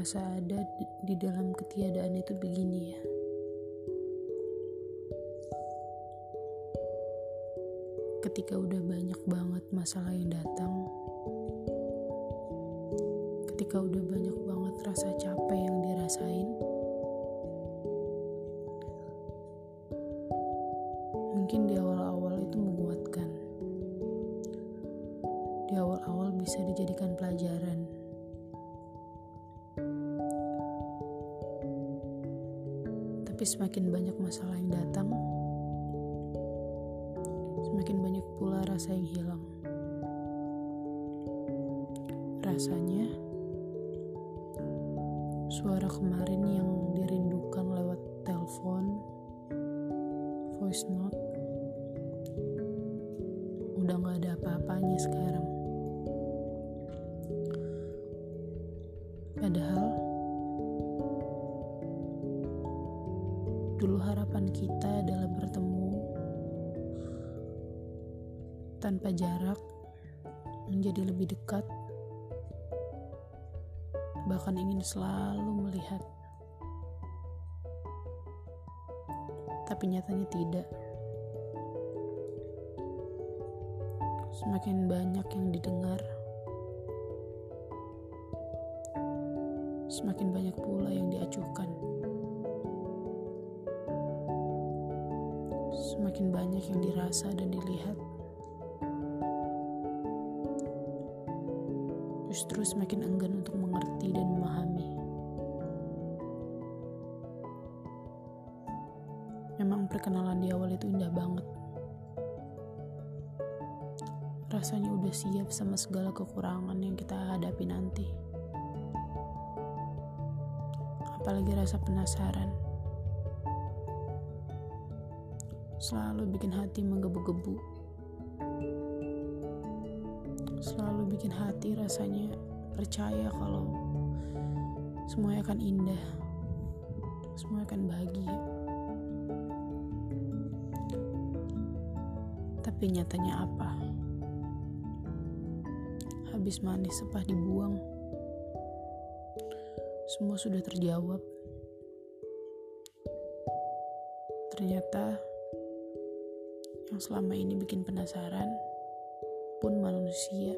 rasa ada di, dalam ketiadaan itu begini ya. Ketika udah banyak banget masalah yang datang, ketika udah banyak banget rasa capek yang dirasain, mungkin di awal-awal itu menguatkan. Di awal-awal bisa dijadikan pelajaran. Tapi semakin banyak masalah yang datang, semakin banyak pula rasa yang hilang. Rasanya, suara kemarin yang dirindukan tanpa jarak, menjadi lebih dekat, bahkan ingin selalu melihat. Tapi nyatanya tidak. Semakin banyak yang didengar, semakin banyak pula yang diacuhkan. Semakin banyak yang dirasa dan dilihat. Justru semakin enggan untuk mengerti dan memahami. Memang perkenalan di awal itu indah banget. Rasanya udah siap sama segala kekurangan yang kita hadapi nanti. Apalagi rasa penasaran. Selalu bikin hati menggebu-gebu. Selalu bikin hati rasanya percaya kalau semuanya akan indah. Semua akan bahagia. Tapi nyatanya apa? Habis manis sepah dibuang. Semua sudah terjawab. Ternyata yang selama ini bikin penasaran pun manusia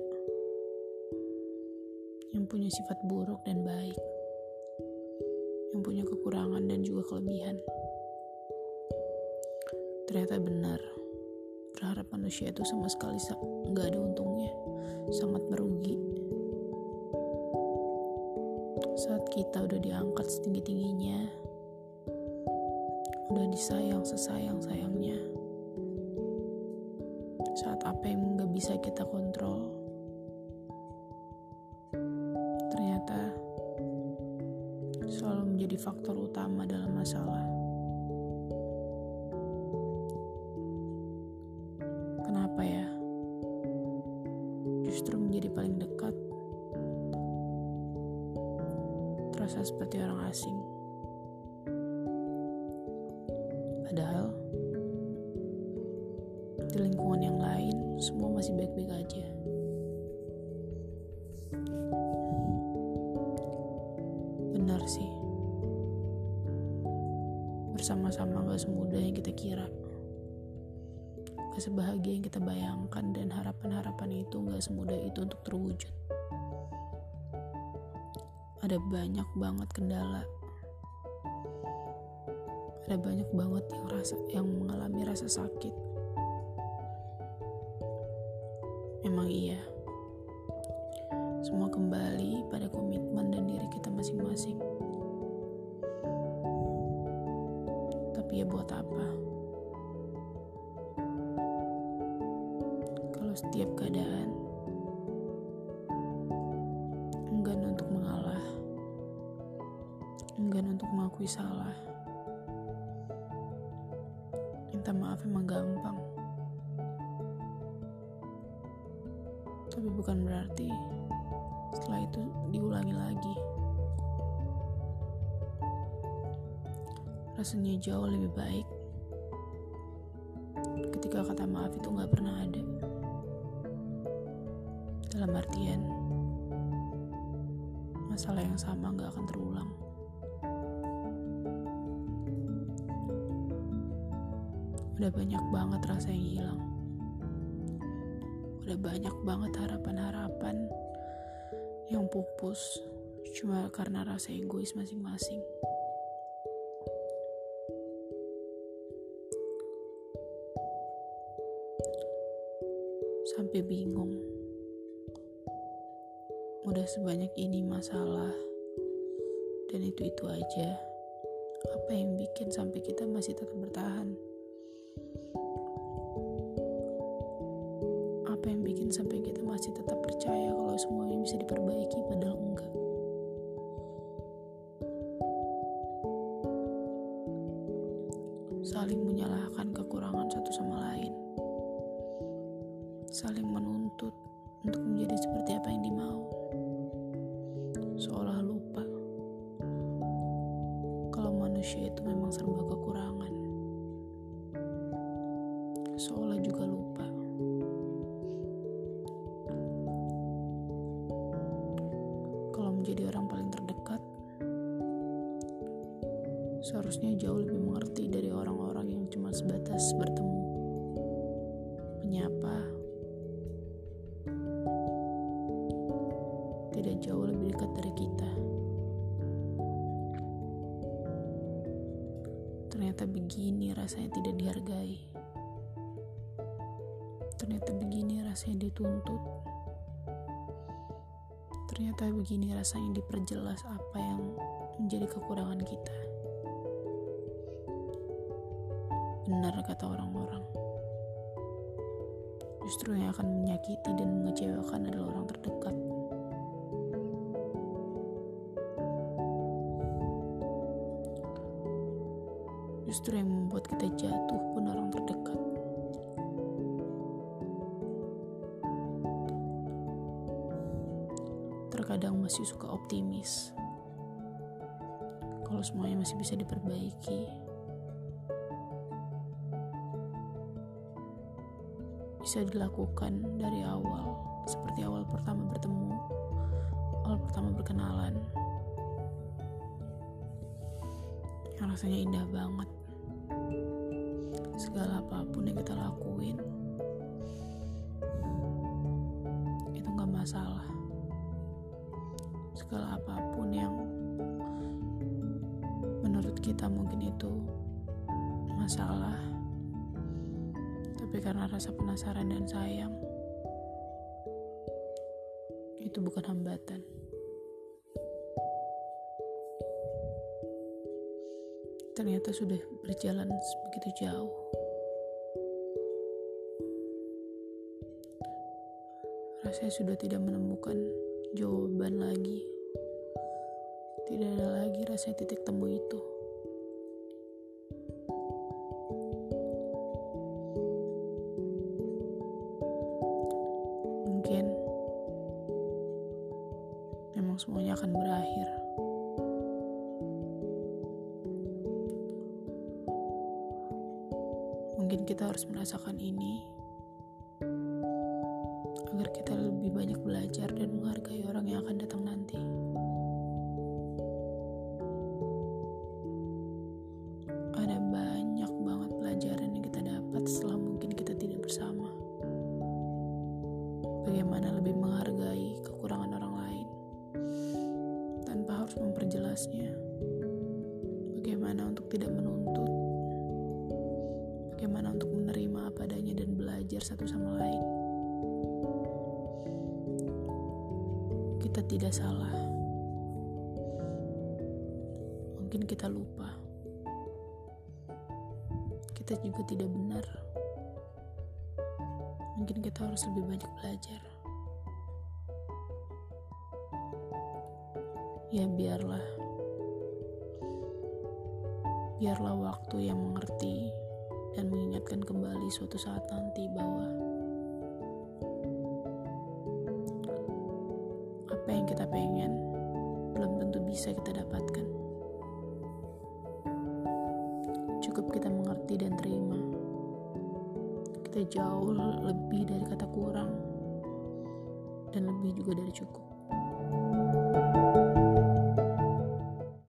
yang punya sifat buruk dan baik, yang punya kekurangan dan juga kelebihan. Ternyata benar, berharap manusia itu sama sekali nggak ada untungnya, sangat merugi. Saat kita udah diangkat setinggi-tingginya, udah disayang sesayang-sayangnya, saat apa yang nggak bisa kita kontrol, ternyata selalu menjadi faktor utama dalam masalah. Kenapa ya? Justru menjadi paling dekat, terasa seperti orang asing. Masih baik-baik aja. Benar sih, bersama-sama gak semudah yang kita kira. Gak sebahagia yang kita bayangkan dan harapan-harapan itu gak semudah itu untuk terwujud. Ada banyak banget kendala. Ada banyak banget yang rasa yang mengalami rasa sakit. Memang iya. Semua kembali pada komitmen dan diri kita masing-masing. Tapi ya buat apa? Kalau setiap keadaan enggan untuk mengalah, enggan untuk mengakui salah. Minta maaf emang gampang. Tapi bukan berarti setelah itu diulangi lagi. Rasanya jauh lebih baik ketika kata maaf itu gak pernah ada. Dalam artian, masalah yang sama gak akan terulang. Udah banyak banget rasa yang hilang. Udah banyak banget harapan-harapan yang pupus cuma karena rasa egois masing-masing. Sampai bingung. Udah sebanyak ini masalah dan itu-itu aja. Apa yang bikin sampai kita masih tetap bertahan? Bisa diperbaiki padahal enggak? saling menyalahkan kekurangan satu sama lain, saling menuntut untuk menjadi seperti apa yang dimau, seolah lupa kalau manusia itu memang serba kekurangan, menjadi orang paling terdekat seharusnya jauh lebih mengerti dari orang-orang yang cuma sebatas bertemu, menyapa, tidak jauh lebih dekat dari kita. Ternyata begini rasanya tidak dihargai. Ternyata begini rasanya dituntut. Ternyata begini rasanya diperjelas apa yang menjadi kekurangan kita. Benar kata orang-orang. Justru yang akan menyakiti dan mengecewakan adalah orang terdekat. Justru yang Terkadang masih suka optimis. Kalau semuanya masih bisa diperbaiki, bisa dilakukan dari awal, seperti awal pertama bertemu, awal pertama berkenalan. Yang rasanya indah banget. Segala apa pun yang kita lakuin, itu gak masalah. Segala apa pun yang menurut kita mungkin itu masalah tapi karena rasa penasaran dan sayang, itu bukan hambatan. Ternyata sudah berjalan begitu jauh. Rasanya sudah tidak menemukan jawaban lagi. Tidak ada lagi rasanya titik temu itu. mungkin memang semuanya akan berakhir. Mungkin kita harus merasakan ini agar kita lebih banyak belajar dan menghargai orang yang akan datang nanti. Bagaimana untuk menerima apa adanya dan belajar satu sama lain. Kita tidak salah, mungkin kita lupa, kita juga tidak benar mungkin kita harus lebih banyak belajar. Ya biarlah. Biarlah waktu yang mengerti dan mengingatkan kembali suatu saat nanti bahwa apa yang kita pengen belum tentu bisa kita dapatkan. Cukup kita mengerti dan terima kita jauh lebih dari kata kurang dan lebih juga dari cukup.